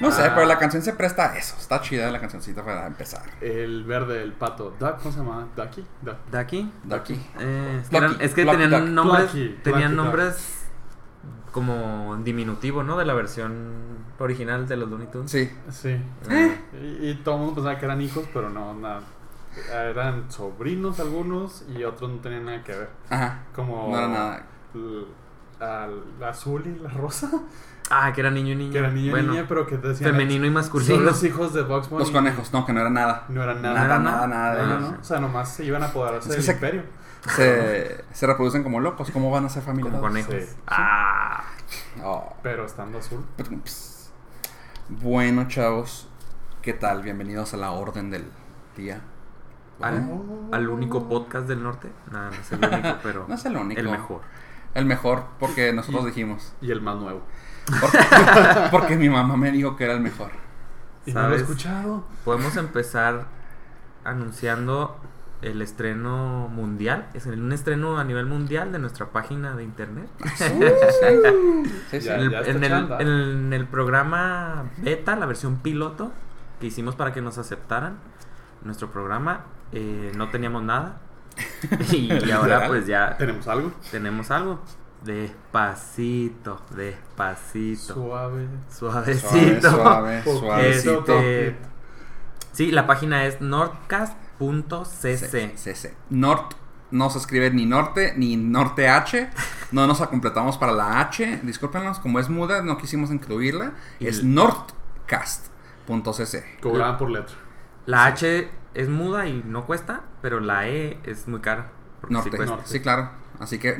No sé, Ah. pero la canción se presta a eso. Está chida la cancioncita para empezar. El verde, el pato. Duck, ¿Cómo se llama? Ducky. Duck. ¿De aquí? Ducky. Eh, es que, Plucky, eran- es que Plucky tenían Duck. nombres, Plucky, tenían Plucky nombres como diminutivo, ¿no? De la versión original de los Looney Tunes. Sí. Sí. Eh. Y, y todo el mundo pensaba que eran hijos, pero no, nada. Eran sobrinos algunos y otros no tenían nada que ver. Ajá. Como. No era nada. La azul y la rosa. Ah, que era niño y niña. Que era niño y Bueno, niña, pero que decían. femenino y Son masculino. los hijos de Bugs Bunny. Los conejos, no, que no era nada. No eran nada. Nada, Nada, nada, nada de No, no, no. O sea, nomás se iban a apoderarse Es que del se- imperio. Se, se reproducen como locos. ¿Cómo van a ser familia? Como conejos. Sí. Ah. Oh. Pero estando azul. Pss. Bueno, chavos, ¿qué tal? Bienvenidos a la orden del día. ¿Al, al único podcast del norte. Nada, no es el único, pero. No es el único. El mejor. El mejor, porque nosotros dijimos. Y el más nuevo. Porque, porque mi mamá me dijo que era el mejor. Y no lo he escuchado. Podemos empezar anunciando el estreno mundial. Es un estreno a nivel mundial de nuestra página de internet. Sí, sí. Ya, en, el, en el- chanda. en el programa beta, la versión piloto que hicimos para que nos aceptaran nuestro programa, eh, no teníamos nada. y, ahora Literal. pues ya ¿Tenemos algo? tenemos algo. Despacito, despacito, Suave. Suave, suavecito. suave, Poquito, suavecito. Este, Sí, la página es nordcast.cc. C, C. Nort no se escribe ni norte ni norte H. No nos completamos para la H. Discúlpenos, como es muda, no quisimos incluirla. Y Es nortcast.cc. Cobraban por letra. La H es muda y no cuesta, pero la E es muy cara. sí Norte. Sí, claro. Así que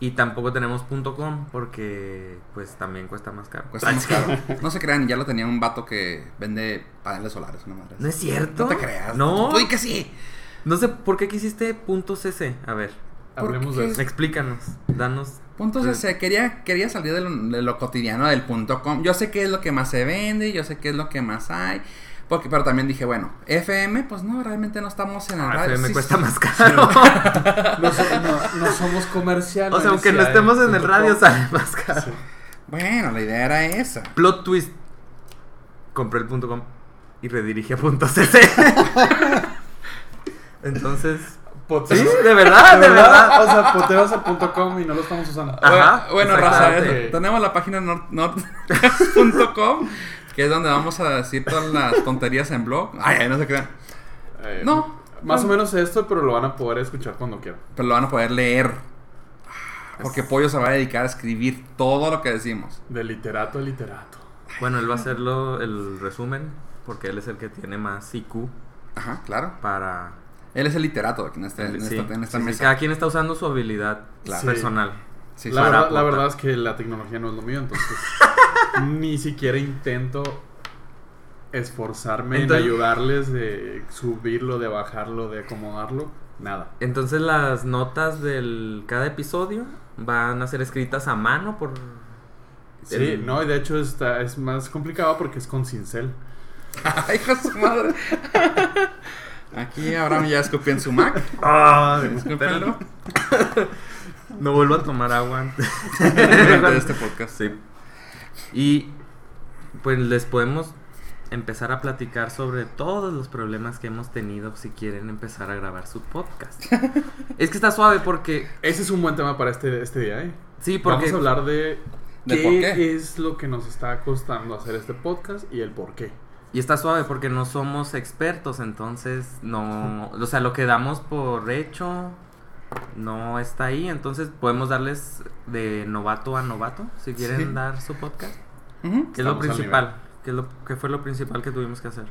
Y tampoco tenemos .com porque pues también cuesta más caro. Cuesta más caro. No se crean, ya lo tenía un vato que vende paneles solares. Una madre. No es cierto. No te creas. No. Tú di que sí. No sé por qué quisiste .cc. A ver, Hablemos qué? de eso. explícanos. Danos. Punto CC, quería, quería salir de lo, de lo cotidiano del punto com. Yo sé que es lo que más se vende, yo sé que es lo que más hay. Porque, pero también dije, bueno, FM, pues no, realmente no estamos en el Ah, radio. me Sí, cuesta sí. más caro. No, no- no somos comerciales. o sea, aunque no estemos en el punto radio, com. sale más caro. Sí. Bueno, la idea era esa. Plot twist. Compré el .com y redirigí a .cc. Entonces, sí, de verdad, de verdad. O sea, poteos.com y no lo estamos usando. Ajá, bueno, bueno, raza, tenemos la página nort.com, que es donde vamos a decir todas las tonterías en blog. Ay, ay, no se crean. Eh, No. Más o menos esto, pero lo van a poder escuchar cuando quieran. Pero lo van a poder leer. Porque Pollo se va a dedicar a escribir todo lo que decimos. De literato a literato. Bueno, él va a hacerlo el resumen porque él es el que tiene más IQ Ajá, claro. para Él es el literato aquí en, este, en Sí, esta, en esta sí, sí, mesa. Cada quien está usando su habilidad Claro. personal. Sí, la, verdad, la aportar. verdad es que la tecnología no es lo mío, entonces ni siquiera intento esforzarme Entonces- en ayudarles de subirlo, de bajarlo, de acomodarlo. Nada. Entonces las notas del cada episodio van a ser escritas a mano por Sí, El- no, y de hecho está, es más complicado porque es con cincel. Ay, hijo de su madre. Aquí Abraham ya escupió en su Mac. Ah. No vuelvo a tomar agua antes. Durante de este podcast. Sí. Y pues les podemos empezar a platicar sobre todos los problemas que hemos tenido si quieren empezar a grabar su podcast. es que está suave porque Ese es un buen tema para este, este día, ¿eh? sí, porque Vamos a hablar de, ¿De qué, por qué? es lo que nos está costando hacer este podcast y el por qué. y está suave porque no somos expertos, entonces no, o sea, lo que damos por hecho no está ahí, entonces podemos darles de novato a novato si quieren Sí. dar su podcast. ¿Qué es lo principal? ¿Qué, es lo, ¿Qué fue lo principal que tuvimos que hacer?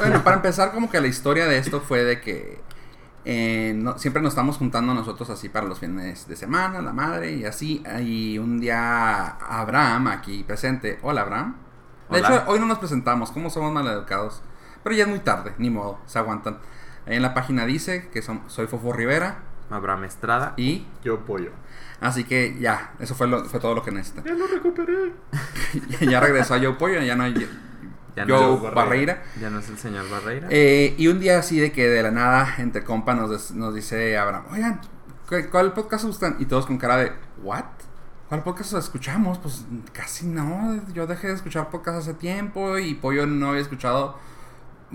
Bueno, para empezar, como que la historia de esto fue de que eh, no- siempre nos estamos juntando nosotros así para los fines de semana, la madre y así. Y un día Abraham aquí presente. Hola, Abraham. De Hola. hecho, hoy no nos presentamos, como somos maleducados. Pero ya es muy tarde, ni modo, se aguantan. Ahí en la página dice que son- soy Fofo Rivera Abraham Estrada. y Yo pollo. así que ya, eso fue, lo- fue todo lo que necesitan. Ya lo recuperé. ya regresó a Yo Pollo, ya no hay Ya no, Joe Joe Barreira. Barreira. ya no es el señor Barreira. Eh, y un día así de que de la nada, entre compas, nos, des- nos dice Abraham, oigan, ¿cu- ¿cuál podcast gustan? Y todos con cara de, ¿what? ¿Cuál podcast escuchamos? Pues casi no, yo dejé de escuchar podcast hace tiempo y Pollo no había escuchado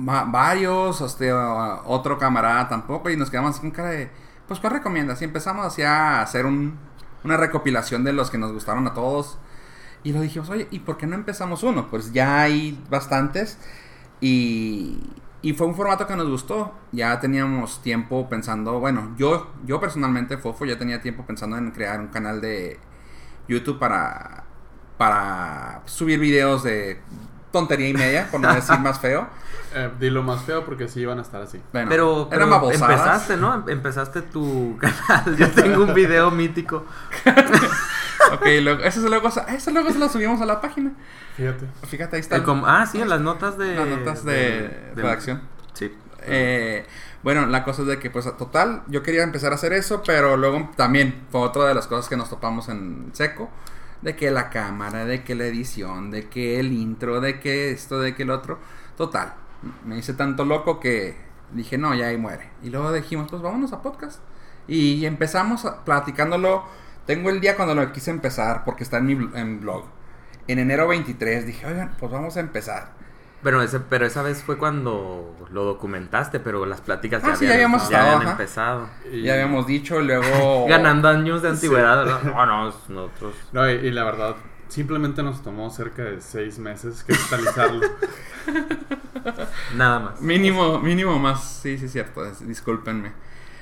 varios, este, uh, otro camarada tampoco, y nos quedamos así con cara de, pues ¿cuál recomiendas? Y empezamos así a hacer un, una recopilación de los que nos gustaron a todos. Y lo dijimos, oye, ¿y por qué no empezamos uno? Pues ya hay bastantes. Y, y fue un formato que nos gustó. Ya teníamos tiempo pensando, bueno, yo, yo personalmente, Fofo, ya tenía tiempo pensando en crear un canal de YouTube para, para subir videos de tontería y media, por no decir más feo. Eh, dilo más feo porque sí iban a estar así. Bueno, pero pero empezaste, ¿no? Em- Empezaste tu canal. Yo tengo un video mítico. Ok, luego, eso, luego, eso luego se lo subimos a la página. Fíjate. Fíjate, ahí está. El com- ah, sí, en las notas de... Las notas de redacción. Sí. Eh, bueno, la cosa es de que, pues, a total, yo quería empezar a hacer eso, pero luego también fue otra de las cosas que nos topamos en seco. De que la cámara, de que la edición, de que el intro, de que esto, de que el otro. Total, me hice tanto loco que dije, no, ya ahí muere. Y luego dijimos, pues vámonos a podcast. Y empezamos platicándolo. Tengo el día cuando lo quise empezar, porque está en mi en blog. En enero 23 dije, oigan, pues vamos a empezar. Pero, ese, pero esa vez fue cuando lo documentaste, pero las pláticas Ah, sí, ya habíamos ya estado, habían empezado. Y- Ya habíamos dicho, luego... Ganando años de antigüedad, ¿verdad? No, no, nosotros... No, y, y la verdad, simplemente nos tomó cerca de seis meses cristalizarlo. Nada más. Mínimo, mínimo más, sí, sí, cierto, discúlpenme.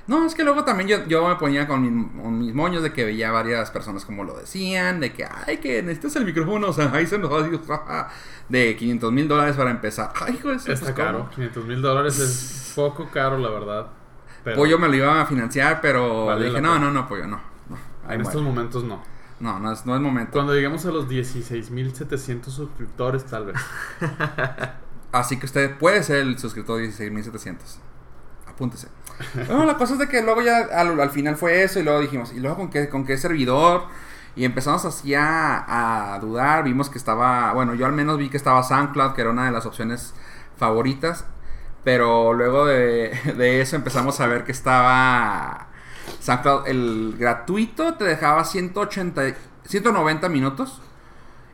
No, es que luego también yo, yo me ponía con, mi- con mis moños de que veía varias personas como lo decían, de que, ay, que necesitas el micrófono, o sea, ahí se nos va a decir, de 500 mil dólares para empezar. Ay, hijo eso, Está pues, caro. ¿cómo? 500 mil dólares es poco caro, la verdad. Pero Pollo me lo iba a financiar, pero Vale dije, no, no, no, pollo, no. no ahí en estos momentos no. No, no es, no es momento. Cuando lleguemos a los 16.700 suscriptores, tal vez. Así que usted puede ser el suscriptor 16700. Apúntese. Bueno, la cosa es de que luego ya al, al final fue eso y luego dijimos, ¿y luego con qué, con qué servidor? Y empezamos así a, dudar, vimos que estaba, bueno, yo al menos vi que estaba SoundCloud, que era una de las opciones favoritas, pero luego de, de eso empezamos a ver que estaba SoundCloud, el gratuito te dejaba 180, 190 minutos.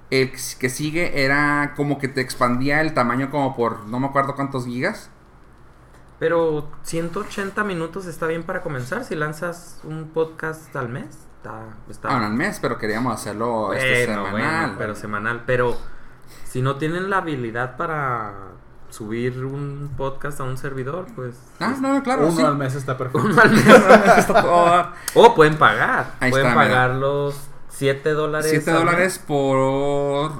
El que sigue era como que te expandía el tamaño como por no me acuerdo cuántos gigas. Pero 180 minutos está bien para comenzar. Si lanzas un podcast al mes, está. está Ah, no, al mes, pero queríamos hacerlo este semanal. bueno, pero semanal. Pero si no tienen la habilidad para subir un podcast a un servidor, pues. Ah, no, no, claro, Uno sí. al mes está perfecto. uno al mes. Dar. O pueden pagar. Ahí pueden está, mira. pagar los 7 dólares. 7 al mes. dólares por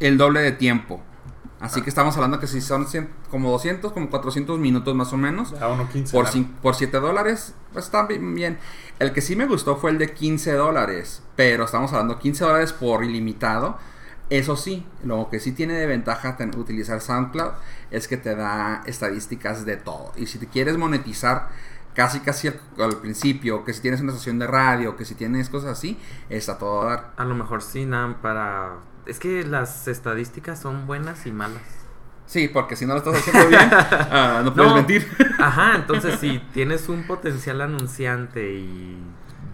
el doble de tiempo. Así que estamos hablando que si son 100 como 200, como 400 minutos más o menos. A 1.15. Por, la- cin- por 7 dólares, pues está bi- bien. El que sí me gustó fue el de 15 dólares. Pero estamos hablando 15 dólares por ilimitado. Eso sí, lo que sí tiene de ventaja ten- utilizar SoundCloud es que te da estadísticas de todo. Y si te quieres monetizar casi casi al, al principio, que si tienes una estación de radio, que si tienes cosas así, está todo a dar. A lo mejor sí, nada, para. Es que las estadísticas son buenas y malas. Sí, porque si no lo estás haciendo bien, ah, no puedes No. mentir. Ajá, entonces si tienes un potencial anunciante y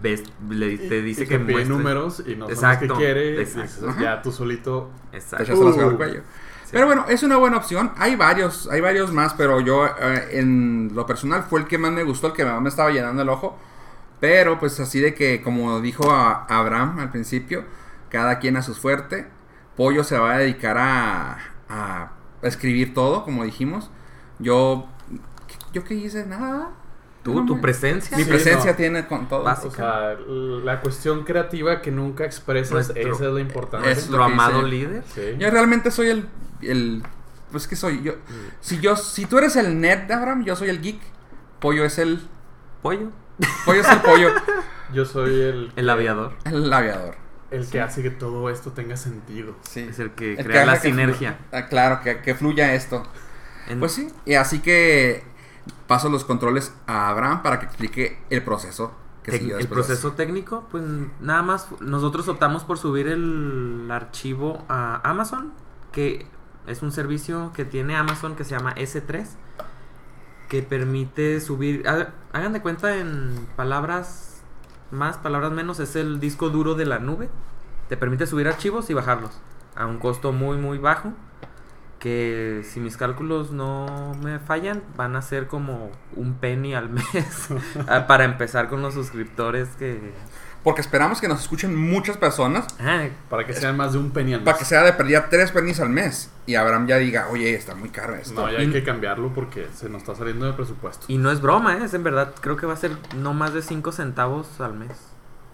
ves, le, te dice y que pide muestre- números y no sabes Exacto, qué quiere. exacto. dices, Ya tú solito. Te Exacto. al Uh. cuello. Sí. Pero bueno, es una buena opción. Hay varios, hay varios más, pero yo eh, en lo personal fue el que más me gustó, el que más me estaba llenando el ojo. Pero pues así de que, como dijo a- Abraham al principio, cada quien a su fuerte. Pollo se va a dedicar a, a escribir todo, como dijimos. Yo, ¿yo qué hice? Nada. Tú, No, tu presencia. Mi Sí, presencia no. tiene con todo. Vas- O sea, la cuestión creativa que nunca expresas, Nuestro- esa es la importante. es- Nuestro lo amado hice. líder. Sí. Yo realmente soy el, el pues que soy yo. Si yo, si tú eres el nerd, Abraham, yo soy el geek. Pollo es el, Pollo. pollo es el pollo, Yo soy el, El aviador. el aviador. El que hace que todo esto tenga sentido. Sí. Es el que El crea la que sinergia. ah, claro, que, que fluya esto. En- Pues sí, y así que paso los controles a Abraham para que explique el proceso que el proceso técnico, pues nada más nosotros optamos por subir el archivo a Amazon, que Es un servicio que tiene Amazon que se llama S3 que permite subir, ha- hagan de cuenta en palabras más, palabras menos, es el disco duro de la nube. Te permite subir archivos y bajarlos a un costo muy muy bajo. Que si mis cálculos no me fallan, van a ser como un penny al mes ah, para empezar con los suscriptores que... Porque esperamos que nos escuchen muchas personas Ah, Para que sean más de un penny al mes. para que sea de pérdida tres pennies al mes. Y Abraham ya diga, oye, está muy caro esto. No, ya hay que cambiarlo porque se nos está saliendo de presupuesto. Y no es broma, ¿eh? es en verdad, creo que va a ser no más de 5 centavos al mes.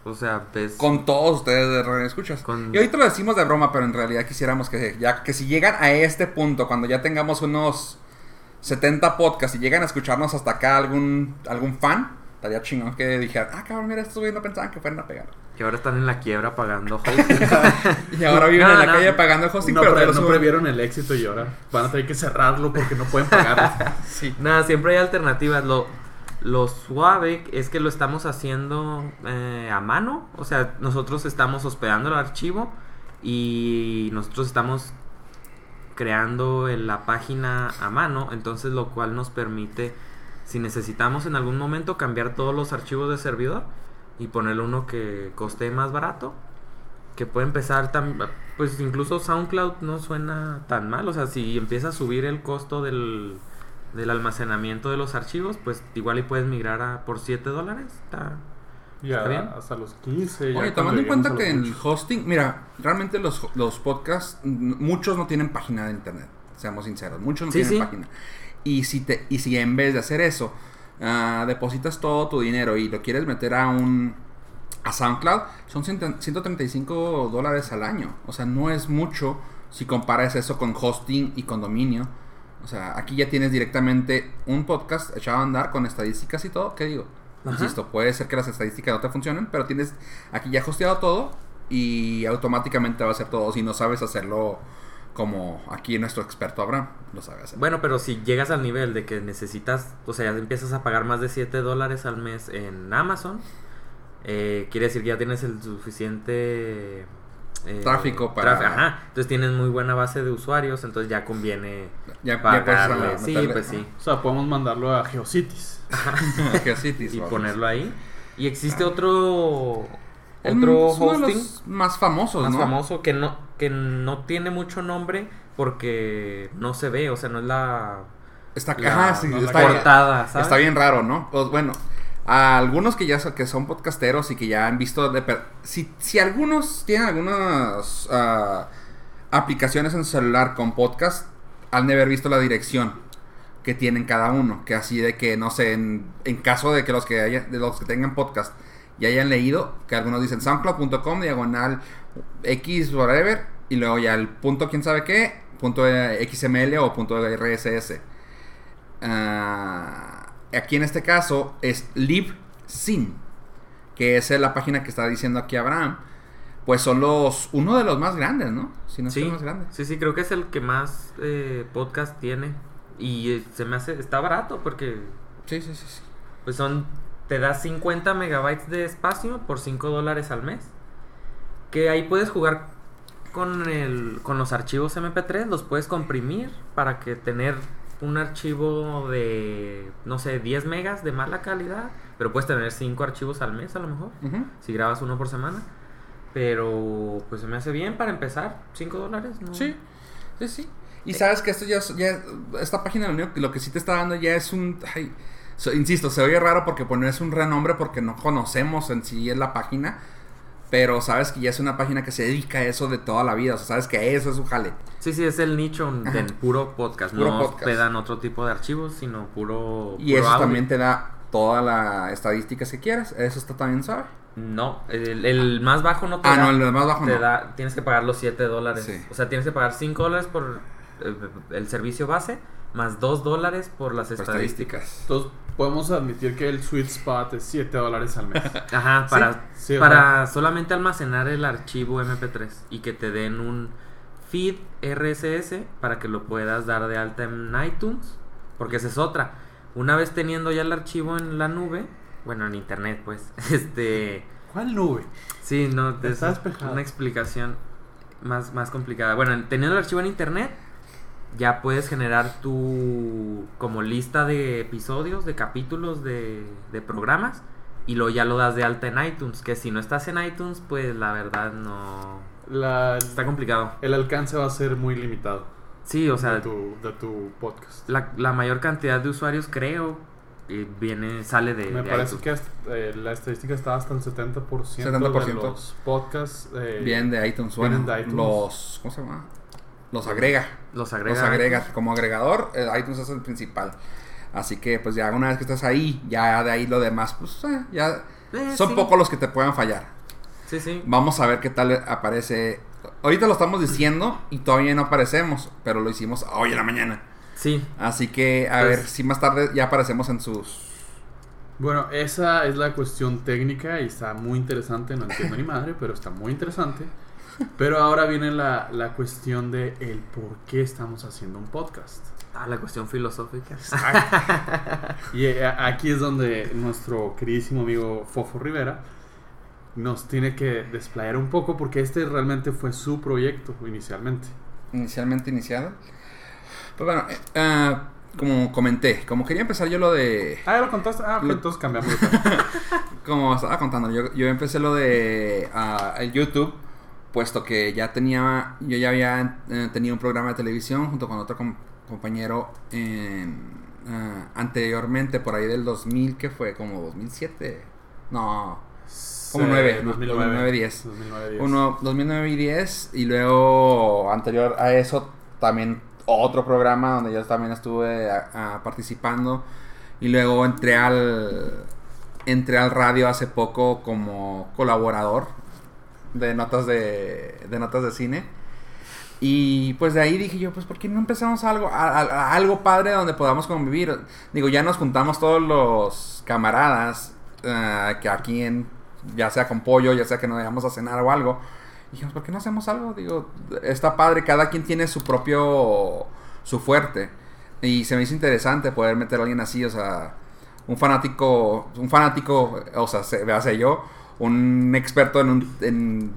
O sea, ves... Con todos ustedes de Radio Escuchas. Con- Y ahorita lo decimos de broma, pero en realidad quisiéramos que ya que si llegan a este punto, cuando ya tengamos unos 70 podcasts y llegan a escucharnos hasta acá algún algún fan, estaría chingón que dijeran, ah, cabrón, mira, estos güeyes no pensaban que fueran a pegar. Que ahora están en la quiebra pagando hosting. Y ahora viven No, en la no. calle pagando hosting, no, pero lo no previeron el éxito y ahora van a tener que cerrarlo porque no pueden pagar. Sí. Nada, siempre hay alternativas. Lo, lo suave es que lo estamos haciendo eh, a mano. O sea, nosotros estamos hospedando el archivo y nosotros estamos creando la página a mano. Entonces, lo cual nos permite, si necesitamos en algún momento, cambiar todos los archivos de servidor y ponerle uno que coste más barato. Que puede empezar tan. Pues incluso SoundCloud no suena tan mal. O sea, si empieza a subir el costo del, del almacenamiento de los archivos, pues igual y puedes migrar a por 7 dólares. Está- Ya ¿Está bien? hasta los 15. ya Oye, tomando en cuenta que en el hosting, mira, realmente los, los podcasts, muchos no tienen página de internet, seamos sinceros, muchos no Sí, tienen sí. página. Y si, te, y si en vez de hacer eso, ah, depositas todo tu dinero y lo quieres meter a un a SoundCloud, son 100 135 dólares al año. O sea, no es mucho si comparas eso con hosting y con dominio. O sea, aquí ya tienes directamente un podcast echado a andar con estadísticas y todo. ¿Qué digo? Ajá. Insisto, puede ser que las estadísticas no te funcionen, pero tienes aquí ya hosteado todo y automáticamente va a ser todo. Si no sabes hacerlo como aquí nuestro experto Abraham lo sabe hacer. Bueno, pero si llegas al nivel de que necesitas, o sea, ya empiezas a pagar más de 7 dólares al mes en Amazon, eh, quiere decir que ya tienes el suficiente eh, Tráfico para- traf- Ajá, entonces tienes muy buena base de usuarios, entonces ya conviene ya, pagarle. ah, sí, meterle- pues sí. O sea, podemos mandarlo a Geocities. Ajá, Geocities, Y ponerlo ahí. Y existe otro Es otro de hosting los más famosos, más ¿no? famoso que no que no tiene mucho nombre porque no se ve, o sea, no es la, Está, la ajá, sí, no, está, bien, portada, ¿sabes? está bien raro, ¿no? Pues bueno, a algunos que ya son, que son podcasteros y que ya han visto de si, si algunos tienen algunas ah, aplicaciones en su celular con podcast, han de haber visto la dirección que tienen cada uno, que así de que no sé, en, en caso de que los que haya- de los que tengan podcast y hayan leído, que algunos dicen soundcloud.com diagonal x whatever y luego ya el punto quién sabe qué, punto XML o punto RSS. Ah, aquí en este caso es LibSyn, que es la página que está diciendo aquí Abraham. Pues son los uno de los más grandes, ¿no? Si no es Sí, el más grande. sí, sí, creo que es el que más eh, podcast tiene. Y eh, se me hace, está barato porque Sí, sí, sí, sí. pues son, te da 50 megabytes de espacio por 5 dólares al mes. Que ahí puedes jugar con, el, con los archivos MP3, los puedes comprimir para que tener un archivo de, no sé, 10 megas de mala calidad, pero puedes tener 5 archivos al mes a lo mejor, si grabas uno por semana. Pero pues se me hace bien para empezar, 5 dólares, ¿no? Sí, sí, sí. Y sabes que esto ya, ya esta página lo, único lo que sí te está dando ya es un, ay, so- insisto, se oye raro porque pues, no es un renombre porque no conocemos en sí la página, pero sabes que ya es una página que se dedica a eso de toda la vida, o sea, sabes que eso es su jale. Sí, sí, es el nicho del puro podcast. Puro no podcast. hospedan otro tipo de archivos, sino puro. Y puro eso audio. también te da todas las estadísticas que quieras, eso está también suave. No, el, el más bajo no te Ah, da. no, el más bajo te no. da, tienes que pagar los 7 dólares. Sí. O sea, tienes que pagar 5 dólares por eh, el servicio base, más 2 dólares por las Por estadísticas. estadísticas. Entonces, podemos admitir que el sweet spot es 7 dólares al mes. Ajá, para, Sí, para solamente almacenar el archivo MP3 y que te den un feed RSS para que lo puedas dar de alta en iTunes, porque esa es otra. Una vez teniendo ya el archivo en la nube, bueno, en internet, pues, este, ¿Cuál nube? sí, no, Está es despejado. una explicación más, más complicada. Bueno, teniendo el archivo en internet, ya puedes generar tu como lista de episodios, de capítulos de, de programas y luego ya lo das de alta en iTunes, que si no estás en iTunes, pues la verdad no La, está complicado. el alcance va a ser muy limitado Sí, o sea, de, tu, de tu podcast. la, la mayor cantidad de usuarios creo viene sale de, Me de parece iTunes. que hasta, eh, la estadística está hasta el 70%, 70%. de los podcasts. eh, Bien de iTunes. vienen Bueno, de iTunes. los. ¿Cómo se llama? Los agrega. los agrega. Los agrega. Como agregador, eh, iTunes es el principal. Así que, pues ya una vez que estás ahí, ya de ahí lo demás, pues eh, ya. Eh, son sí. pocos los que te puedan fallar. Sí, sí. Vamos a ver qué tal aparece. Ahorita lo estamos diciendo y todavía no aparecemos, pero lo hicimos hoy en la mañana. Sí. Así que a Pues- ver si más tarde ya aparecemos en sus. Bueno, esa es la cuestión técnica y está muy interesante. No entiendo ni madre, pero está muy interesante. Pero ahora viene la, la cuestión de el por qué estamos haciendo un podcast. Ah, la cuestión filosófica. Y eh, aquí es donde nuestro queridísimo amigo Fofo Rivera nos tiene que desplayar un poco porque este realmente fue su proyecto inicialmente. inicialmente iniciada. Pues bueno, eh, ah, como comenté, como quería empezar yo lo de. Ah, ¿ya lo contaste. Ah, Lo- entonces cambiamos. Como estaba contando, yo, yo empecé lo de ah, el YouTube, puesto que ya tenía. Yo ya había eh, tenido un programa de televisión junto con otro com- compañero en, ah, anteriormente, por ahí del 2000, que fue como 2007. No, Como Sí, nueve, ¿no? 2009, 2009, 10. 2009, 10. Uno, 2009 y 10. Y luego, anterior a eso, también otro programa donde yo también estuve a- a participando. Y luego entré al, entré al radio hace poco como colaborador de notas de, de notas de cine. Y pues de ahí dije yo, pues ¿por qué no empezamos algo, a, algo padre donde podamos convivir? Digo, ya nos juntamos todos los camaradas eh, que aquí en, ya sea con pollo, ya sea que nos vayamos a cenar o algo. Dijimos, ¿por qué no hacemos algo? Digo, está padre, cada quien tiene su propio, su fuerte. Y se me hizo interesante poder meter a alguien así, o sea, un fanático, un fanático, o sea, se, véase yo, un experto en, un- en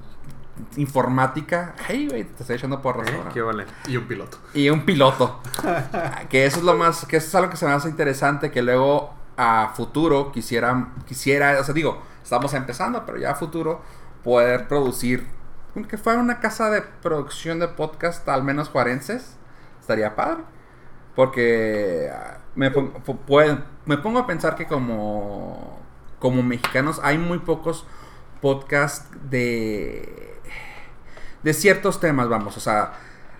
informática. Ay, güey, te estoy echando Eh, ahora. qué vale. Y un piloto. Y un piloto. que eso es lo más, que eso es algo que se me hace interesante, que luego a futuro quisiera, quisiera, o sea, digo, estamos empezando, pero ya a futuro poder producir, que fuera una casa de producción de podcast, al menos juarenses, estaría padre. Porque ah, me, pon- pu- puede- me pongo a pensar que como, como mexicanos hay muy pocos podcasts de, de ciertos temas, vamos, o sea,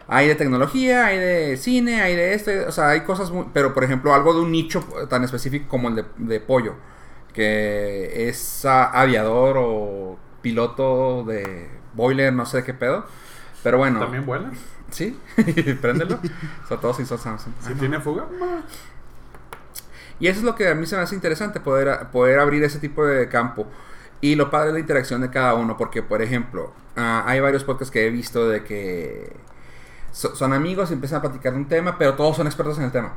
hay de tecnología, hay de cine, hay de este, o sea, hay cosas muy, pero por ejemplo algo de un nicho tan específico como el de, de pollo, que es aviador o piloto de boiler, no sé qué pedo, pero bueno, ¿También vuela? sí, préndelo, o sea, todos Samsung. Si tiene fuga. Y eso es lo que a mí se me hace interesante, poder, poder abrir ese tipo de campo. Y lo padre es la interacción de cada uno, porque por ejemplo, ah, hay varios podcasts que he visto de que so- son amigos y empiezan a platicar de un tema, pero todos son expertos en el tema.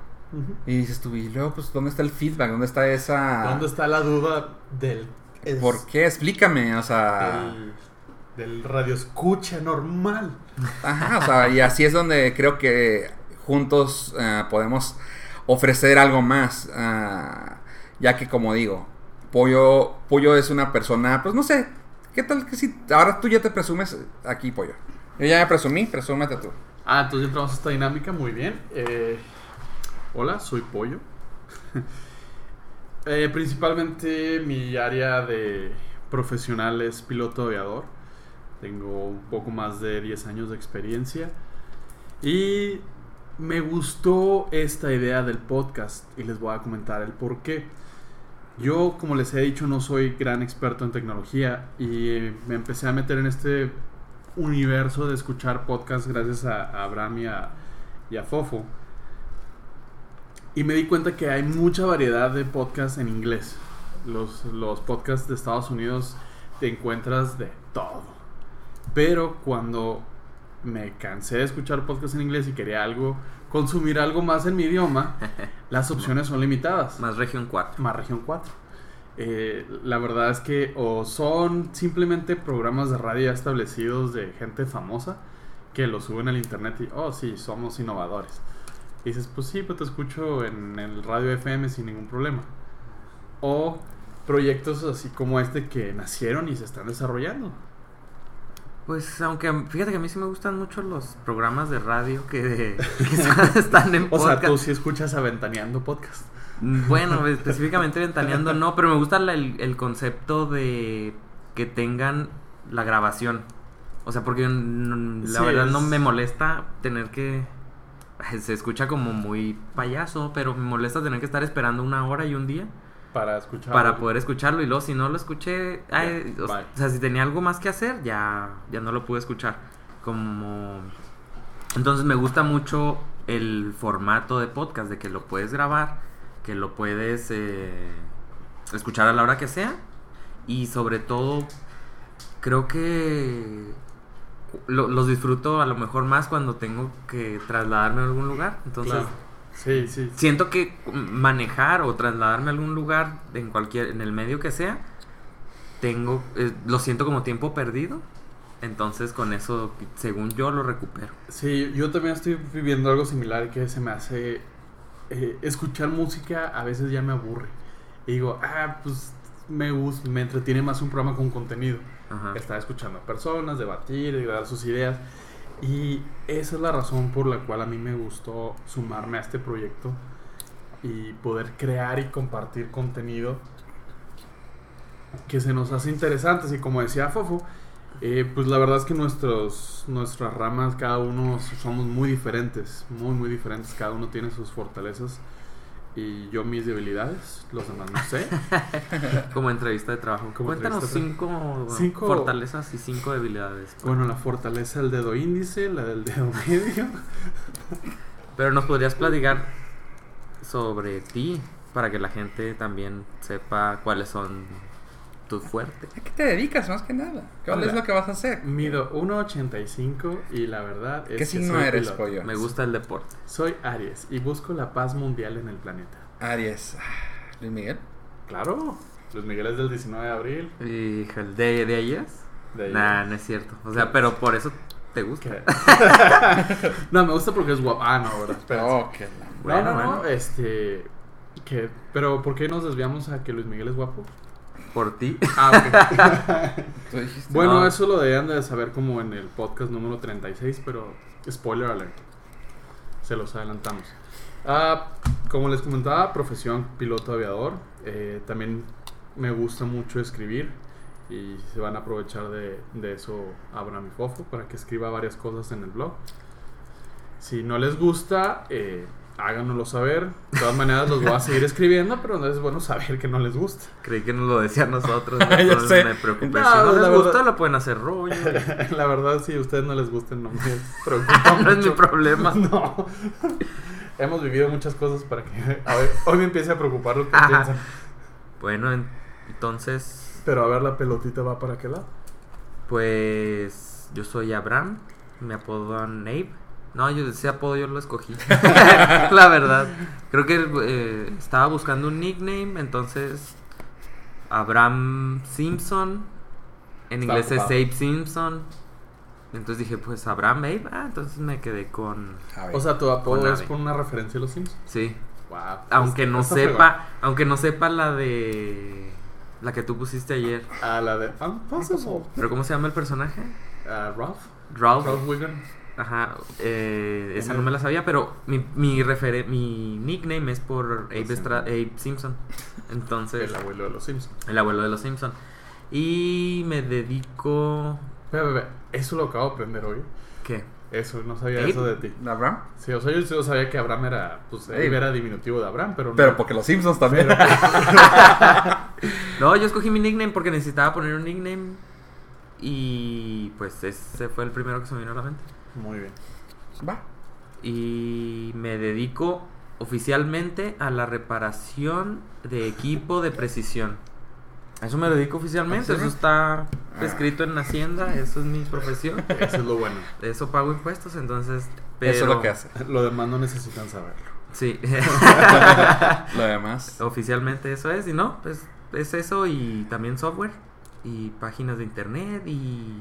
Y dices tú, y luego, pues, ¿dónde está el feedback? ¿Dónde está esa...? ¿Dónde está la duda del, es- ¿Por qué? Explícame, o sea... del, del radio escucha normal? Ajá, o sea, y así es donde creo que juntos eh, podemos ofrecer algo más. ah, ya que, como digo, Pollo, Pollo es una persona, pues no sé, ¿qué tal que si ahora tú ya te presumes aquí, Pollo? Yo ya me presumí, presúmete tú. Ah, entonces entramos a esta dinámica, muy bien. Eh, hola, soy Pollo. Eh, principalmente mi área de profesional es piloto aviador. Tengo un poco más de 10 años de experiencia. Y me gustó esta idea del podcast y les voy a comentar el por qué. Yo, como les he dicho, no soy gran experto en tecnología y me empecé a meter en este universo de escuchar podcasts gracias a, Abraham y a, y a Fofo. Y me di cuenta que hay mucha variedad de podcasts en inglés. Los, los podcasts de Estados Unidos te encuentras de todo. Pero cuando me cansé de escuchar podcasts en inglés y quería algo, consumir algo más en mi idioma, las opciones son limitadas Más región 4. más región 4. Eh, la verdad es que o son simplemente programas de radio establecidos de gente famosa que lo suben al internet y, oh, sí, somos innovadores. Y dices, pues sí, pues te escucho en el radio FM sin ningún problema. O proyectos así como este que nacieron y se están desarrollando. Pues aunque fíjate que a mí sí me gustan mucho los programas de radio que, que están en O podcast. sea, tú sí escuchas Aventaneando Podcast. Mm, Bueno, específicamente ventaneando no, pero me gusta la- el, el concepto de que tengan la grabación. O sea, porque la Sí, verdad no me molesta tener que... Se escucha como muy payaso, pero me molesta tener que estar esperando una hora y un día Para escuchar. para poder escucharlo. Y luego si no lo escuché, ay, o, bye. sea, si tenía algo más que hacer, ya, ya no lo pude escuchar. Como... Entonces me gusta mucho el formato de podcast, de que lo puedes grabar, que lo puedes eh, escuchar a la hora que sea. Y sobre todo, creo que lo- los disfruto a lo mejor más cuando tengo que trasladarme a algún lugar. Entonces, Claro. Sí, sí. siento que manejar o trasladarme a algún lugar en cualquier en el medio que sea tengo eh, lo siento como tiempo perdido entonces con eso según yo lo recupero Sí, yo también estoy viviendo algo similar que se me hace eh, escuchar música a veces ya me aburre. Y digo, ah, pues me gusta, me entretiene más un programa con contenido. Ajá. Estar escuchando a personas, debatir, y dar sus ideas. Y esa es la razón por la cual a mí me gustó sumarme a este proyecto y poder crear y compartir contenido que se nos hace interesantes. Y como decía Fofo, eh, pues la verdad es que nuestros, nuestras ramas, cada uno somos muy diferentes, muy, muy diferentes. Cada uno tiene sus fortalezas y yo mis debilidades, los demás no sé. como entrevista de trabajo Como cuéntanos Cinco- fortalezas y cinco debilidades Bueno, la fortaleza del dedo índice, la del dedo medio. pero nos podrías platicar sobre ti para que la gente también sepa cuáles son tus fuertes ¿A qué te dedicas más que nada? ¿Cuál Hola. es lo que vas a hacer? Mido 1,85 y la verdad es ¿Qué que signo soy eres, piloto. pollo? me gusta el deporte Soy Aries y busco la paz mundial en el planeta. Aries. Ah, Luis Miguel. Claro, Luis Miguel es del 19 de abril. Híjole, ¿de, de ellas? De ahí. Nah, no es cierto. O sea, pero por eso te gusta. No, me gusta porque es guapo. Ah, no, ¿verdad? Espérense. Oh, qué bueno, no, no, bueno. este... Que, pero ¿por qué nos desviamos a que Luis Miguel es guapo? Por ti. Ah, ok. Bueno, No. eso lo deberían de saber como en el podcast número 36, pero spoiler alert. Se los adelantamos. Ah, como les comentaba, profesión piloto aviador. Eh, también me gusta mucho escribir y se van a aprovechar de, de eso Abraham y Fofo para que escriba varias cosas en el blog. Si no les gusta, eh, háganoslo saber. De todas maneras, los voy a seguir escribiendo, pero es bueno saber que no les gusta. Creí que nos lo decían nosotros. Sé. Me preocupé. No, si no les verdad- gusta, lo pueden hacer rollo. La verdad, si a ustedes no les gusten, no me preocupa no es mi problema. No. Hemos vivido muchas cosas para que a ver, hoy me empiece a preocupar lo que piensan. Bueno, en- entonces, Pero a ver, la pelotita va para qué lado. pues yo soy Abraham. Me apodan Abe. No, yo ese apodo yo lo escogí. La verdad. Creo que eh, estaba buscando un nickname, entonces Abraham Simpson. En Está inglés es. Abe Simpson. Entonces dije, pues Abraham Abe. Ah, entonces me quedé con. O sea, tu apodo es por una referencia a los Sims. Sí. Wow. Aunque no sepa, aunque no sepa la de la que tú pusiste ayer. fregón. A la de Impossible. Pero ¿cómo se llama el personaje? A Ralph. Ralph. Ralph Wiggum. Ajá. eh, esa no me la sabía, pero mi mi, referen- mi nickname es por Abe, Abe Simpson. Entonces, El abuelo de los Sims. el abuelo de los Simpson. Y me dedico Ve, ve, ve. Eso lo acabo de aprender hoy. ¿qué? Eso, no sabía Abe. eso de ti. ¿Abraham? Sí, o sea, yo sí sabía que Abraham era, pues, Abe Abe. era diminutivo de Abraham, pero no. Pero porque los Simpsons también. No, yo escogí mi nickname porque necesitaba poner un nickname y pues ese fue el primero que se me vino a la mente. Muy bien. Va. y me dedico oficialmente a la reparación de equipo de precisión. A eso me dedico oficialmente, eso está escrito en Hacienda, eso es mi profesión. Eso es lo bueno. De eso pago impuestos, entonces... Pero, Eso es lo que hace. Lo demás no necesitan saberlo. Sí, Lo demás. oficialmente eso es, y no, pues es eso y también software y páginas de internet y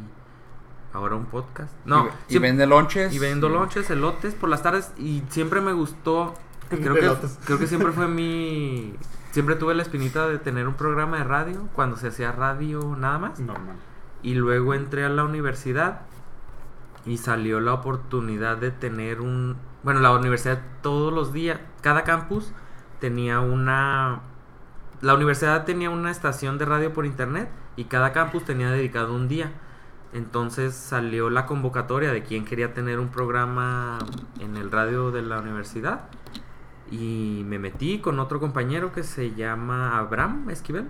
ahora un podcast. No, y, vende lonches. y vendo lonches, elotes por las tardes y siempre me gustó. Creo que, creo que siempre fue mi. Siempre tuve la espinita de tener un programa de radio cuando se hacía radio nada más. Normal. Y luego entré a la universidad y salió la oportunidad de tener un... Bueno, la universidad todos los días, cada campus tenía una... La universidad tenía una estación de radio por internet y cada campus tenía dedicado un día. Entonces salió la convocatoria de quién quería tener un programa en el radio de la universidad. Y me metí con otro compañero que se llama Abraham Esquivel.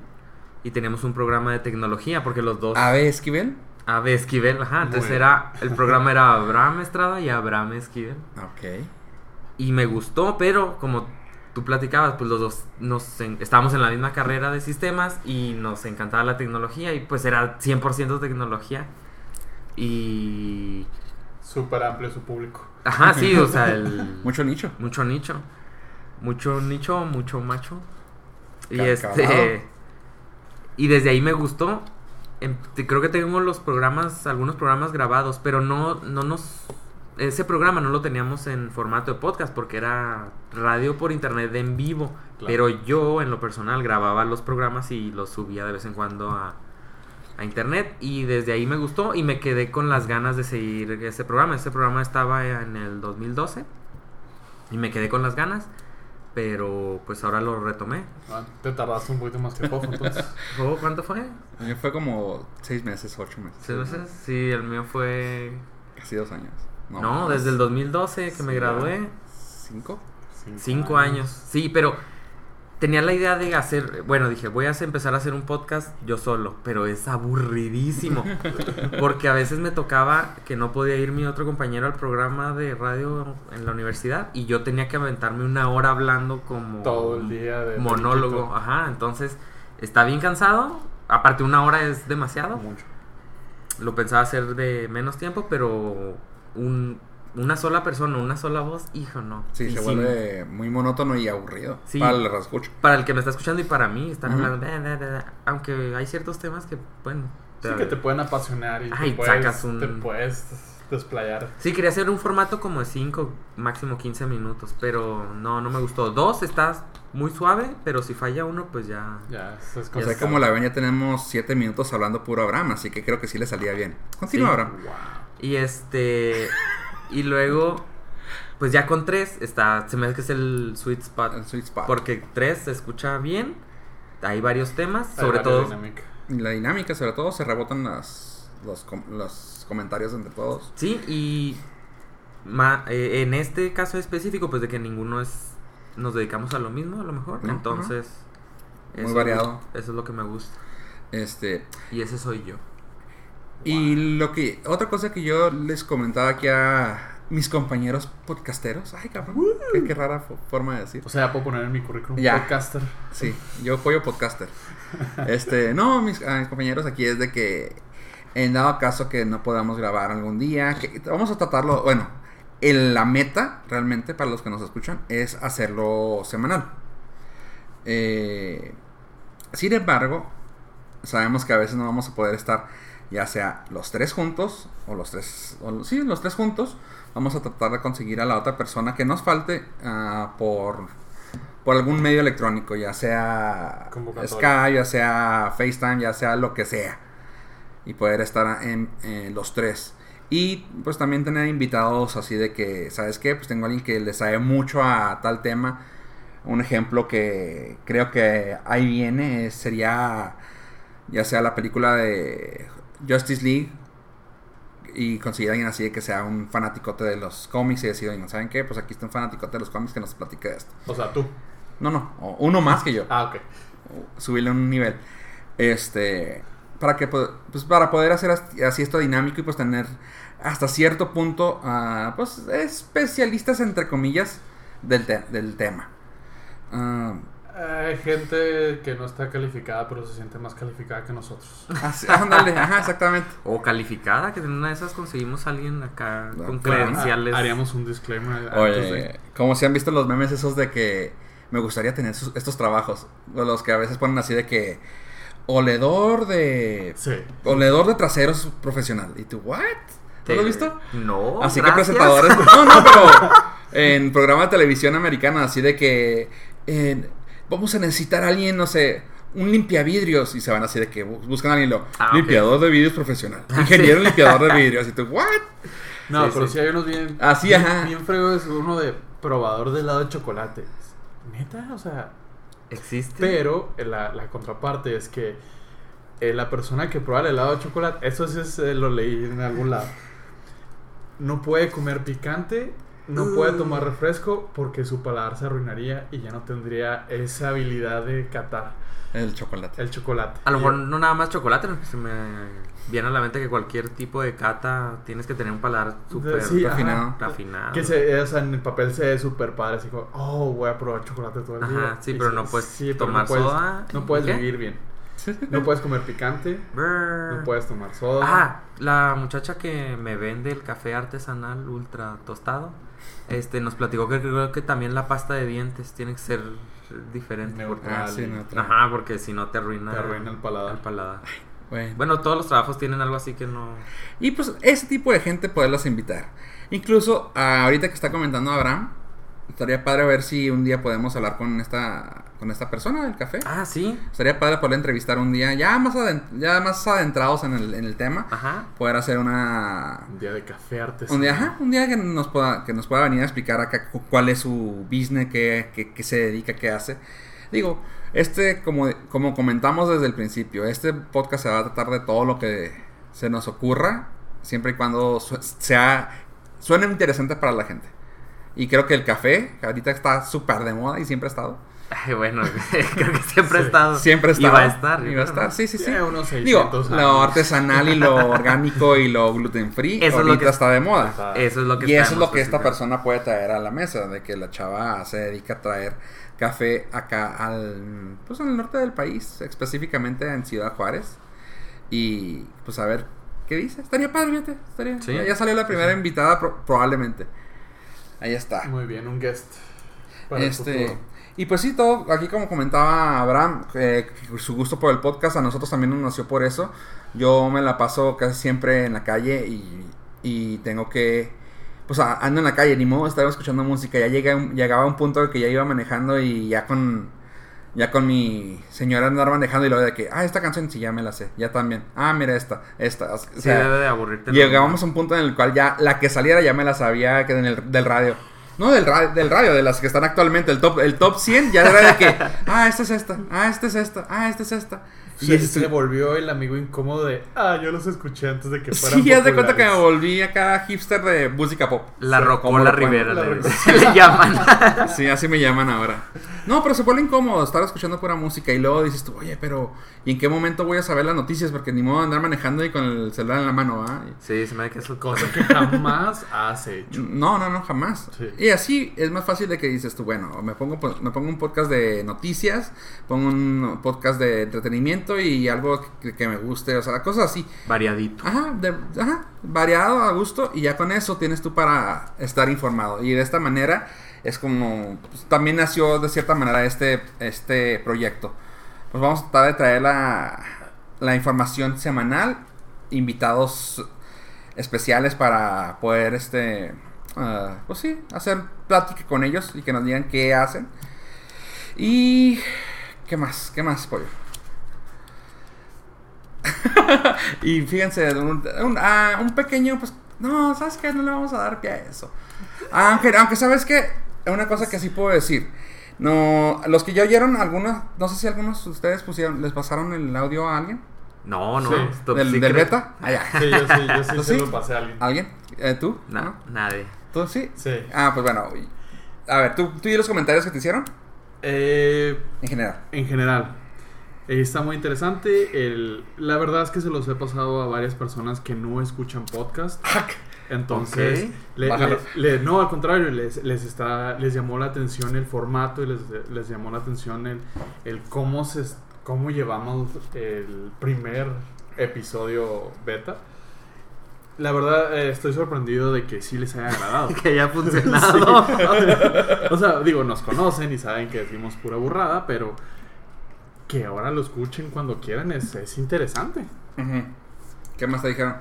Y teníamos un programa de tecnología porque los dos... Ave Esquivel. Ave Esquivel, ajá. Entonces era. El programa era Abraham Estrada y Abraham Esquivel. Ok. Y me gustó, pero como tú platicabas, pues los dos nos en- estábamos en la misma carrera de sistemas y nos encantaba la tecnología y pues era 100% tecnología. Y. Súper amplio su público. Ajá, sí, o sea, el. Mucho nicho. Mucho nicho. Mucho nicho, mucho macho. Y este. Y desde ahí me gustó. Em, Creo que tengo los programas, algunos programas grabados, pero no, no nos. Ese programa no lo teníamos en formato de podcast porque era radio por internet en vivo. Claro. Pero yo, en lo personal, grababa los programas y los subía de vez en cuando a, a internet. Y desde ahí me gustó y me quedé con las ganas de seguir ese programa. Ese programa estaba en el 2012 y me quedé con las ganas. Pero pues ahora lo retomé. Ah, Te tardaste un poquito más que Fofo, entonces. Oh, ¿Cuánto fue? A mí fue como seis meses, ocho meses. ¿Seis meses? Sí, el mío fue... Casi dos años. No, desde el 2012 que me Sí, gradué. ¿Cinco? Cinco años. Sí, pero tenía la idea de hacer, bueno, dije, voy a empezar a hacer un podcast yo solo, pero es aburridísimo. porque a veces me tocaba que no podía ir mi otro compañero al programa de radio en la universidad y yo tenía que aventarme una hora hablando como Todo el día de. monólogo. Ajá, entonces está bien cansado. Aparte, una hora es demasiado. Mucho. Lo pensaba hacer de menos tiempo, pero un, una sola persona, una sola voz, hijo, no. Sí, Y se vuelve muy monótono y aburrido. Sí. Para el rascucho. Para el que me está escuchando y para mí, están hablando. "Da, da, da, da", Aunque hay ciertos temas que, bueno. Sí, que te pueden apasionar y Ay, te, puedes, sacas un- te puedes desplayar. Sí, quería hacer un formato como de 5, máximo 15 minutos, pero no, no me gustó. Dos, está muy suave, pero si falla uno, pues ya. Ya, es O sea, como la ven, ya tenemos siete minutos hablando puro Abraham, así que creo que sí le salía bien. Continúa, Sí. Abraham. Wow. Y este. Y luego, pues ya con tres, está. Se me hace que es el sweet spot. El sweet spot. Porque tres se escucha bien. Hay varios temas, Hay sobre todo. dinámicas. Y la dinámica, sobre todo, se rebotan las, los, com- los comentarios entre todos. Sí, y ma- eh, en este caso específico, pues de que ninguno es. Nos dedicamos a lo mismo, a lo mejor. No, Entonces. Muy variado. Eso es lo que me gusta. Este, Y ese soy yo. Y lo que, otra cosa que yo les comentaba aquí a mis compañeros podcasteros, ay cabrón, qué, qué rara fo- forma de decir. O sea, puedo poner en mi currículum Ya. podcaster. Sí, yo apoyo podcaster. Este, no, mis, a mis compañeros aquí es de que en dado caso que no podamos grabar algún día, que vamos a tratarlo, bueno, el- la meta realmente para los que nos escuchan es hacerlo semanal. Eh, sin embargo, sabemos que a veces no vamos a poder estar ya sea los tres juntos o los tres, o, sí, los tres juntos. Vamos a tratar de conseguir a la otra persona que nos falte ah, por, por algún medio electrónico, ya sea. Skype, ya sea FaceTime, ya sea lo que sea. Y poder estar en, en los tres. Y pues también tener invitados así de que, ¿sabes qué? Pues tengo a alguien que le sabe mucho a tal tema. Un ejemplo que creo que ahí viene sería ya sea la película de Justice League y conseguir a alguien así de que sea un fanaticote de los cómics y decir, "Oigan, ¿saben qué? Pues aquí está un fanaticote de los cómics que nos platique de esto. O sea, tú. No, no, uno más que yo. Ah, ok. Subirle un nivel. Este, para que pues para poder hacer as- así esto dinámico y pues tener hasta cierto punto ah, pues especialistas entre comillas del, te- del tema. Ah, Hay gente que no está calificada, pero se siente más calificada que nosotros. así- ándale, ajá, exactamente. O calificada, que en una de esas conseguimos a alguien acá No, con claro. credenciales. Ah, Haríamos un disclaimer antes Oye, de... como si han visto los memes esos de que me gustaría tener sus- estos trabajos, los que a veces ponen así de que oledor de Sí. oledor de traseros profesional. Y tú, ¿what? ¿Tú lo has visto? No. Así que presentadores. No, no, pero en programa de televisión americana, así de que vamos a necesitar a alguien, no sé, un limpiavidrios. Y se van así de que bu- buscan a alguien lo. Ah, limpiador de vidrios profesional. Ingeniero limpiador de vidrios. Y tú, ¿what? No, Sí, pero sí. sí. hay unos bien. Así, bien, ajá. Bien fregos, es uno de probador de helado de chocolate. Neta, o sea. Existe. Pero la, la contraparte es que eh, la persona que prueba el helado de chocolate, eso sí es, eh, lo leí en algún lado, no puede comer picante, no puede tomar refresco porque su paladar se arruinaría y ya no tendría esa habilidad de catar El chocolate. el chocolate. A lo mejor no nada más chocolate, se me viene a la mente que cualquier tipo de cata tienes que tener un paladar súper Sí, refinado. refinado. Que se, o sea, en el papel se ve súper padre, así como, oh, voy a probar chocolate todo el Ajá, día. sí, pero sí, no puedes sí, pero tomar no puedes- soda. No puedes ¿Qué? vivir bien. No puedes comer picante, no puedes tomar soda. Ah, la muchacha que me vende el café artesanal ultra tostado, este, nos platicó que creo que también la pasta de dientes tiene que ser diferente. porque- Neutral. Ah, no, tra- Ajá, porque si no te arruina, Te arruina el paladar. el paladar. Bueno. Bueno, todos los trabajos tienen algo así que no. Y pues ese tipo de gente poderlos invitar. Incluso ah, ahorita que está comentando Abraham, estaría padre ver si un día podemos hablar con esta con esta persona del café. Ah, sí. Estaría padre poder entrevistar un día, ya más, ya más adentrados en el, en el tema, Ajá. poder hacer una... Un día de café artesanal. Un día, ajá, un día que nos pueda, que nos pueda venir a explicar acá cu- cuál es su business, qué, qué- qué se dedica, qué hace. Digo, este, como, como comentamos desde el principio, este podcast se va a tratar de todo lo que se nos ocurra, siempre y cuando su- sea, suene interesante para la gente. Y creo que el café, que ahorita está súper de moda y siempre ha estado. Ay, bueno, creo que siempre ha Sí. estado. Siempre ha Y estado. va a estar. Y va a estar, sí, sí, sí. Sí, unos 600 Digo, años. lo artesanal y lo orgánico y lo gluten free Eso es lo ahorita que- está de moda. Está- Eso es lo que Y eso es lo que esta persona puede traer a la mesa, de que la chava se dedica a traer café acá al, pues en el norte del país, específicamente en Ciudad Juárez. Y pues a ver qué dice. Estaría padre, fíjate. Estaría, Sí. ya, salió la primera sí. invitada pro- probablemente. Ahí está. Muy bien, un guest. para Este. Y pues sí, todo, aquí como comentaba Abraham, eh, su gusto por el podcast, a nosotros también nos nació por eso. Yo me la paso casi siempre en la calle y, y tengo que, pues ando en la calle, ni modo, estaba escuchando música, ya llegué, llegaba a un punto que ya iba manejando y ya con, ya con mi señora andar manejando y luego de que, ah, esta canción sí, ya me la sé, ya también, ah, mira esta, esta, o Sí, sea, debe de aburrirte. Llegábamos a un punto en el cual ya la que saliera ya me la sabía que en el, del radio. No del, ra- del radio, de las que están actualmente. El top, el top 100 ya era de que, ah, esta es esta, ah, esta es esta, ah, esta es esta. Y Se, este- se volvió el amigo incómodo de, ah, yo los escuché antes de que fueran sí, haz de cuenta que me populares". volví acá hipster de música pop. La Sí, Rocola Rivera La le, le llaman. Sí, así me llaman ahora. No, pero se vuelve incómodo estar escuchando pura música y luego dices tú, oye, pero ¿y en qué momento voy a saber las noticias? Porque ni modo de andar manejando y con el celular en la mano, ¿ah? Sí, se me da que eso Cosa que jamás has hecho. No, no, no, jamás. Sí. Y así es más fácil de que dices tú, bueno, me pongo, me pongo un podcast de noticias, pongo un podcast de entretenimiento y algo que, que me guste, o sea, cosas así. variadito. Ajá, de- ajá, variado, a gusto, y ya con eso tienes tú para estar informado. Y de esta manera es como, pues, también nació de cierta manera este, este proyecto. Pues vamos a tratar de traer la, la información semanal, invitados especiales para poder, este, ah, pues sí, hacer plática con ellos y que nos digan qué hacen. Y, ¿qué más? ¿Qué más, pollo? y fíjense, un, un- ah, un pequeño, pues, no, ¿sabes qué? No le vamos a dar pie a eso. Aunque, aunque ¿sabes qué? Una cosa que sí puedo decir. No, los que ya oyeron, algunos, no sé si algunos de ustedes pusieron, les pasaron el audio a alguien. No, no. Sí. top ¿Del, beta? Ah, ya. Sí, yo sí, yo sí lo pasé a alguien. ¿Alguien? Eh, ¿Tú? No, ¿No? nadie. ¿Tú sí? Sí. Ah, pues bueno. A ver, ¿tú, tú y los comentarios que te hicieron? Eh, En general. en general, está muy interesante. El, la verdad es que se los he pasado a varias personas que no escuchan podcast. Entonces, le- no, al contrario, les, les, está, les llamó la atención el formato y les, les llamó la atención el, el cómo, se, cómo llevamos el primer episodio beta. La verdad, eh, estoy sorprendido de que sí les haya agradado. Que haya funcionado. o sea, digo, nos conocen y saben que decimos pura burrada, pero que ahora lo escuchen cuando quieran es, es interesante. ¿Qué más te dijeron?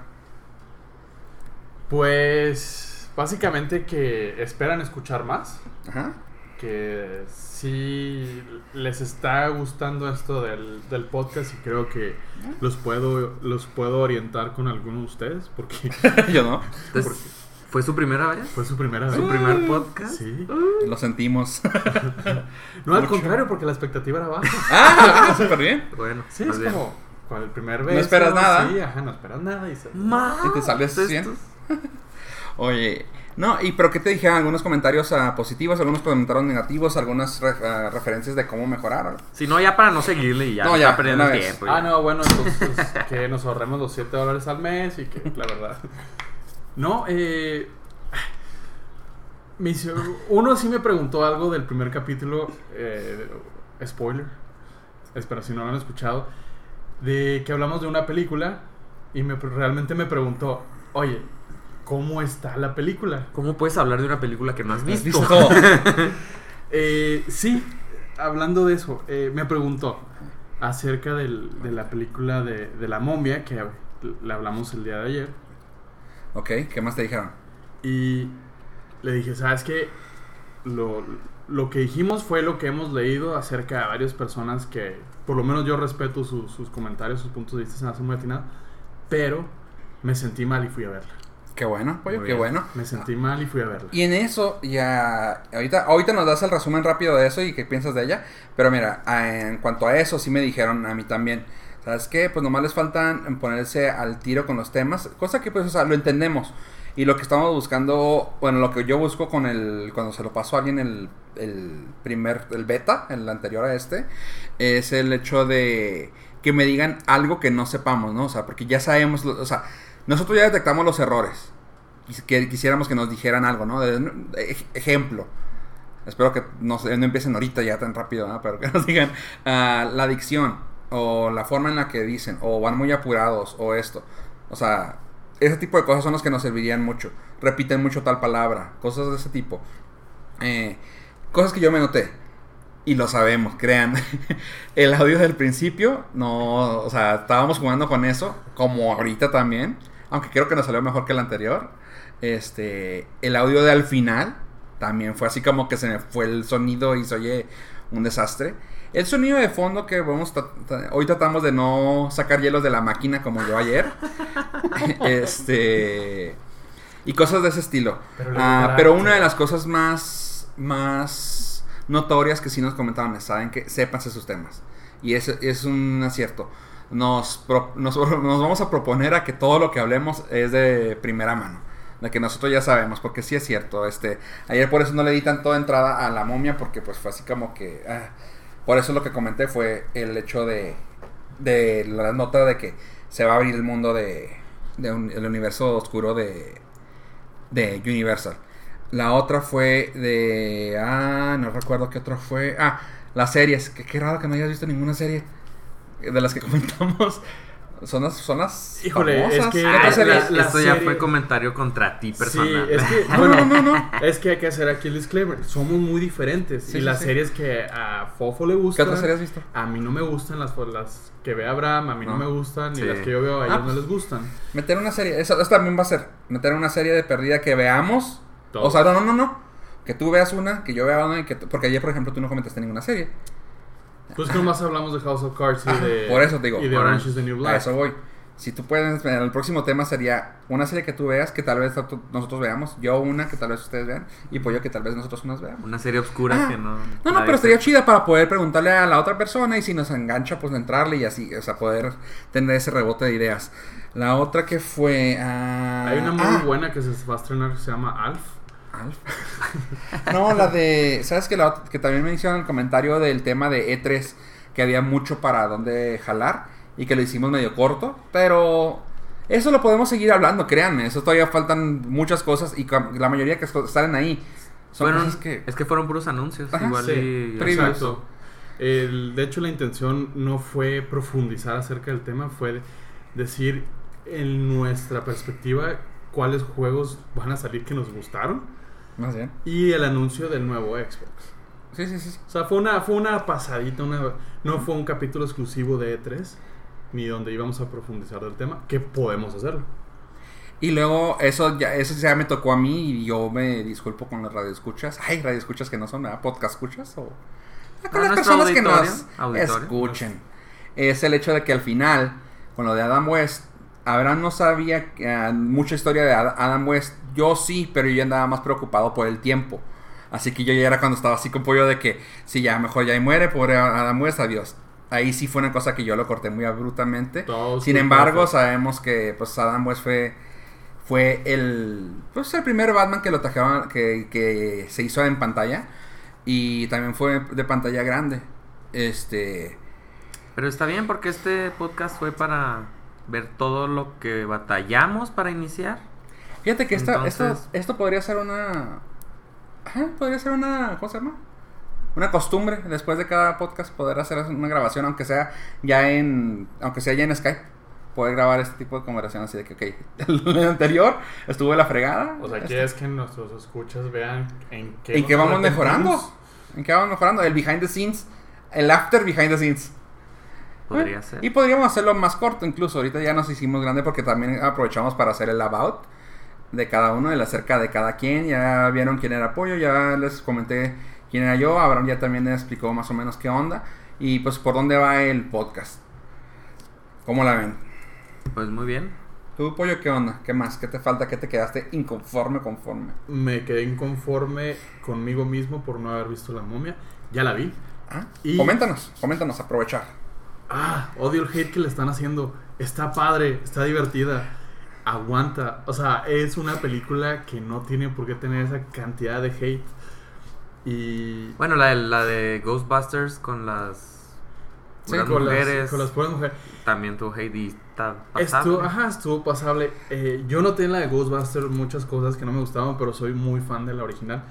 Pues básicamente que esperan escuchar más, Ajá. que sí les está gustando esto del, del podcast y creo que los puedo, los puedo orientar con alguno de ustedes porque Yo no. Entonces, ¿Fue su primera vez? fue su primera vez. ¿Su primer podcast? Sí. Lo sentimos. No, al Mucho. contrario, porque la expectativa era baja. ah, súper bien. Bueno, Sí, es bien. como con el primer beso. esperas nada. Sí, ajá, no esperas nada. Y se- Y te sales estos- 100. Oye, no, ¿y pero qué te dijeron? ¿Algunos comentarios ah, positivos, algunos comentarios negativos, algunas re- ah, referencias de cómo mejorar? Si no, ya para no seguirle y ya. No, ya, perdiendo una el vez. tiempo. Ah, ya. no, bueno, entonces que nos ahorremos los 7 dólares al mes y que, la verdad. No, eh. me hizo- uno sí me preguntó algo del primer capítulo, eh, spoiler, espero si no lo han escuchado, de que hablamos de una película y me, realmente me preguntó, oye, ¿cómo está la película? ¿Cómo puedes hablar de una película que no has ¿Has visto? visto? Eh, sí, hablando de eso, eh, me preguntó acerca del- de la película de, de la momia que le hablamos el día de ayer. Ok, ¿qué más te dijeron? Y le dije, ¿sabes qué? Lo, lo que dijimos fue lo que hemos leído acerca de varias personas que, por lo menos yo respeto su- sus comentarios, sus puntos de vista, se me hace muy pero me sentí mal y fui a verla. Qué bueno, pollo, qué bien. bueno. Me sentí mal y fui a verla. Y en eso, ya. Ahorita, ahorita nos das el resumen rápido de eso y qué piensas de ella. Pero mira, en cuanto a eso, sí me dijeron a mí también. ¿Sabes qué? Pues nomás les faltan ponerse al tiro con los temas. Cosa que, pues, o sea, lo entendemos. Y lo que estamos buscando, bueno, lo que yo busco con el. Cuando se lo pasó a alguien el, el primer. El beta, el anterior a este. Es el hecho de. Que me digan algo que no sepamos, ¿no? O sea, porque ya sabemos. O sea, nosotros ya detectamos los errores. Que quisiéramos que nos dijeran algo, ¿no? Ejemplo. Espero que no, no empiecen ahorita ya tan rápido, ¿no? Pero que nos digan ah, la dicción o la forma en la que dicen o van muy apurados o esto. O sea, ese tipo de cosas son las que nos servirían mucho. Repiten mucho tal palabra, cosas de ese tipo. Eh, cosas que yo me noté. Y lo sabemos, crean. El audio del principio, no, o sea, estábamos jugando con eso, como ahorita también. Aunque creo que nos salió mejor que el anterior. Este, el audio de al final también fue así como que se me fue el sonido y se oye un desastre. El sonido de fondo que vamos hoy tratamos de no sacar hielos de la máquina como yo ayer. este y cosas de ese estilo. Pero Ah, pero una de las cosas más más notorias que sí nos comentaban es, saben que sépanse sus temas. Y es, es un acierto. Nos, pro- nos, nos vamos a proponer a que todo lo que hablemos es de primera mano. De que nosotros ya sabemos, porque sí es cierto. Este, ayer por eso no le di tanto entrada a la momia, porque pues fue así como que... ah, por eso lo que comenté fue el hecho de, de la nota de que se va a abrir el mundo de, de un- universo oscuro de, de Universal. La otra fue de. Ah, no recuerdo qué otra fue. Ah, las series. Que qué raro que no hayas visto ninguna serie de las que comentamos. Son las. Son las Híjole, famosas. es que- ¿Qué Ah, la- la esto ya fue comentario contra ti personal. Sí, es que, No, bueno, no, no, no. es que hay que hacer aquí el disclaimer. Somos muy diferentes. Sí, y sí, las sí. series que a Fofo le ¿Qué gustan. otras series has visto? A mí no me gustan las, las que ve Abraham, a mí no, No. me gustan, ni Sí. las que yo veo a Ah, ellos no pues. les gustan. Meter una serie. Eso, eso también va a ser. Meter una serie de perdida que veamos. Todos. O sea, no, no, no, no. Que tú veas una, que yo vea una. Y que porque ayer, por ejemplo, tú no comentaste ninguna serie. Pues que nomás hablamos de House of Cards y de. por eso te digo, Y de por- Orange is the New A Black. eso voy. Si tú puedes, el próximo tema sería una serie que tú veas, que tal vez nosotros veamos, yo una que tal vez ustedes vean, y Pollo que tal vez nosotros unas veamos. Una serie oscura Ah, que no. No, no, pero estaría chida para poder preguntarle a la otra persona y si nos engancha, pues entrarle y así, o sea, poder tener ese rebote de ideas. La otra que fue... ah, Hay una muy ah, buena que se va a estrenar que se llama Alf. Alf. no, la de... ¿Sabes que, la, que también me hicieron el comentario del tema de E3, que había mucho para dónde jalar y que lo hicimos medio corto, pero... Eso lo podemos seguir hablando, créanme, eso todavía faltan muchas cosas y la mayoría que salen ahí son Fueron- cosas que... Es que fueron puros anuncios. Ajá, igual Sí, y. Previews. exacto. El- de hecho, la intención no fue profundizar acerca del tema, fue decir en nuestra perspectiva cuáles juegos van a salir que nos gustaron Más bien. y el anuncio del nuevo Xbox. Sí, sí, sí. O sea, fue una, fue una pasadita, una, no fue un capítulo exclusivo de E3, ni donde íbamos a profundizar del tema, que podemos hacerlo. Y luego eso ya eso ya me tocó a mí y yo me disculpo con las radioescuchas. Ay, radioescuchas que no son, ¿verdad? Podcast escuchas o con Ah, las nuestro personas que nos auditorio, escuchen. Es el hecho de que al final con lo de Adam West, Abraham no sabía eh, mucha historia de Ad- Adam West. Yo sí, pero yo andaba más preocupado por el tiempo. Así que yo ya era cuando estaba así con pollo de que, sí, ya mejor ya ahí muere, pobre Adam West, adiós. Ahí sí fue una cosa que yo lo corté muy abruptamente. Sin embargo, sabemos que pues Adam West fue fue el pues el primer Batman que lo trajeron que, que se hizo en pantalla y también fue de pantalla grande. Este, Pero está bien porque este podcast fue para ver todo lo que batallamos para iniciar. Fíjate que esta, Entonces- esto, esto podría ser una ajá, podría ser una ¿cómo se llama? Una costumbre después de cada podcast poder hacer una grabación aunque sea ya en aunque sea ya en Skype. Poder grabar este tipo de conversación así de que, ok, el anterior estuvo de la fregada. O sea, este- quieres que nuestros escuchas vean en qué, ¿En qué vamos mejorando? ¿En qué vamos mejorando? El behind the scenes, el after behind the scenes. Podría Eh, ser. Y podríamos hacerlo más corto incluso. Ahorita ya nos hicimos grande porque también aprovechamos para hacer el about de cada uno, el acerca de cada quien. Ya vieron quién era Pollo, ya les comenté quién era yo. Abraham ya también les explicó más o menos qué onda. Y pues por dónde va el podcast. ¿Cómo la ven? Pues muy bien. ¿Tú, Pollo, qué onda? ¿Qué más? ¿Qué te falta? ¿Qué te quedaste inconforme, conforme? Me quedé inconforme conmigo mismo por no haber visto la momia. Ya la vi. ¿Ah? Y- Coméntanos, coméntanos, aprovechar. Ah, odio el hate que le están haciendo. Está padre, está divertida. Aguanta. O sea, es una película que no tiene por qué tener esa cantidad de hate. Y. Bueno, la de, la de Ghostbusters con las, Sí, con, mujeres las, con las pobres mujeres. también tu hate y está pasable. Estuvo, ajá, estuvo pasable. Eh, yo noté en la de Ghostbusters muchas cosas que no me gustaban, pero soy muy fan de la original.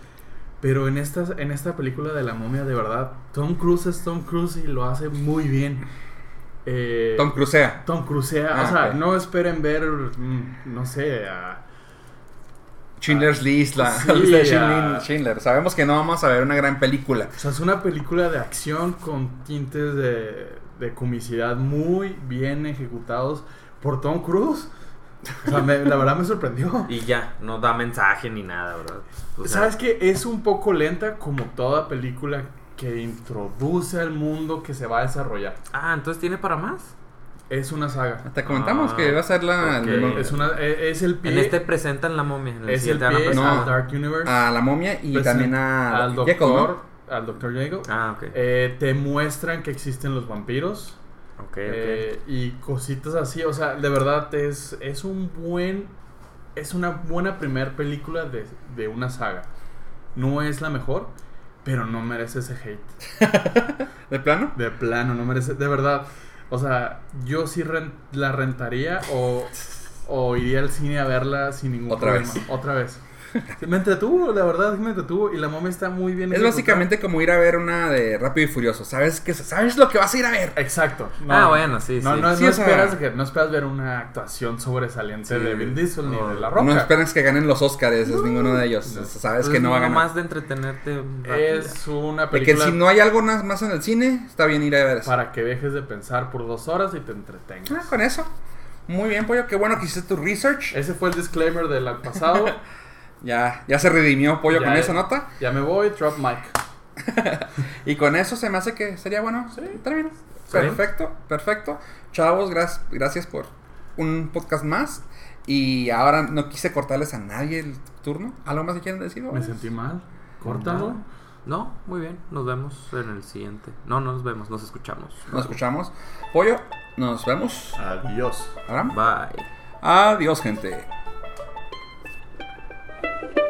Pero en esta, en esta película de la momia, de verdad, Tom Cruise es Tom Cruise y lo hace muy bien. Eh, Tom Cruisea. Tom Cruise, Ah, o sea, no esperen ver, mm, no sé, a... Schindler's List, la Sí, la lista de. Schindler, Schindler. Sabemos que no vamos a ver una gran película. O sea, es una película de acción con tintes de, de comicidad muy bien ejecutados por Tom Cruise. O sea, me- la verdad me sorprendió. Y ya, no da mensaje ni nada, ¿verdad? O sea, ¿Sabes qué? Es un poco lenta como toda película que introduce al mundo que se va a desarrollar. Ah, entonces tiene para más. Es una saga. Te comentamos Ah, que iba a ser la, ok. el- Es, una, e- es el pie, En este presentan la momia. En el es el siguiente van a pie al Dark Universe. a la momia y también a al ¿no? doctor, al doctor Jekyll. Ah, ok. Eh, te muestran que existen los vampiros. ok. Eh, y cositas así, o sea, de verdad es, es un buen, es una buena primer película de, de una saga. No es la mejor, pero no merece ese hate. ¿De plano? De plano, no merece, de verdad. O sea, yo sí la rentaría o, o iría al cine a verla sin ningún Otra problema. vez. Otra vez. Me entretuvo, la verdad, me entretuvo. Y la momia está muy bien Es ejecutada. básicamente como ir a ver una de Rápido y Furioso. ¿Sabes, qué, ¿Sabes lo que vas a ir a ver? Exacto. Ah, bueno, sí, no, sí. No, Sí, no o sea- esperas que, no esperas ver una actuación sobresaliente Sí. de Vin Diesel ni No. de La Roca. No esperas que ganen los Oscars, es ninguno de ellos. No. Sabes Pues que no va a ganar. más de entretenerte. es una Porque película si no hay algo más más en el cine, está bien ir a ver eso. para que dejes de pensar por dos horas y te entretengas. Ah, con eso. Muy bien, pollo. Qué bueno que hiciste tu research. Ese fue el disclaimer del pasado. Ya, ya se redimió pollo Ya, con esa nota. ya me voy, drop mic. Y con eso se me hace que sería bueno. Sí, termino. Perfecto, perfecto. Chavos, gra- gracias por un podcast más. Y ahora no quise cortarles a nadie el turno. ¿Algo más que quieren decir? Me sentí mal. Córtalo. No, muy bien. Nos vemos en el siguiente. No, no nos vemos, nos escuchamos. Nos escuchamos. Pollo, nos vemos. Adiós. Abraham. Bye. Adiós, gente. thank you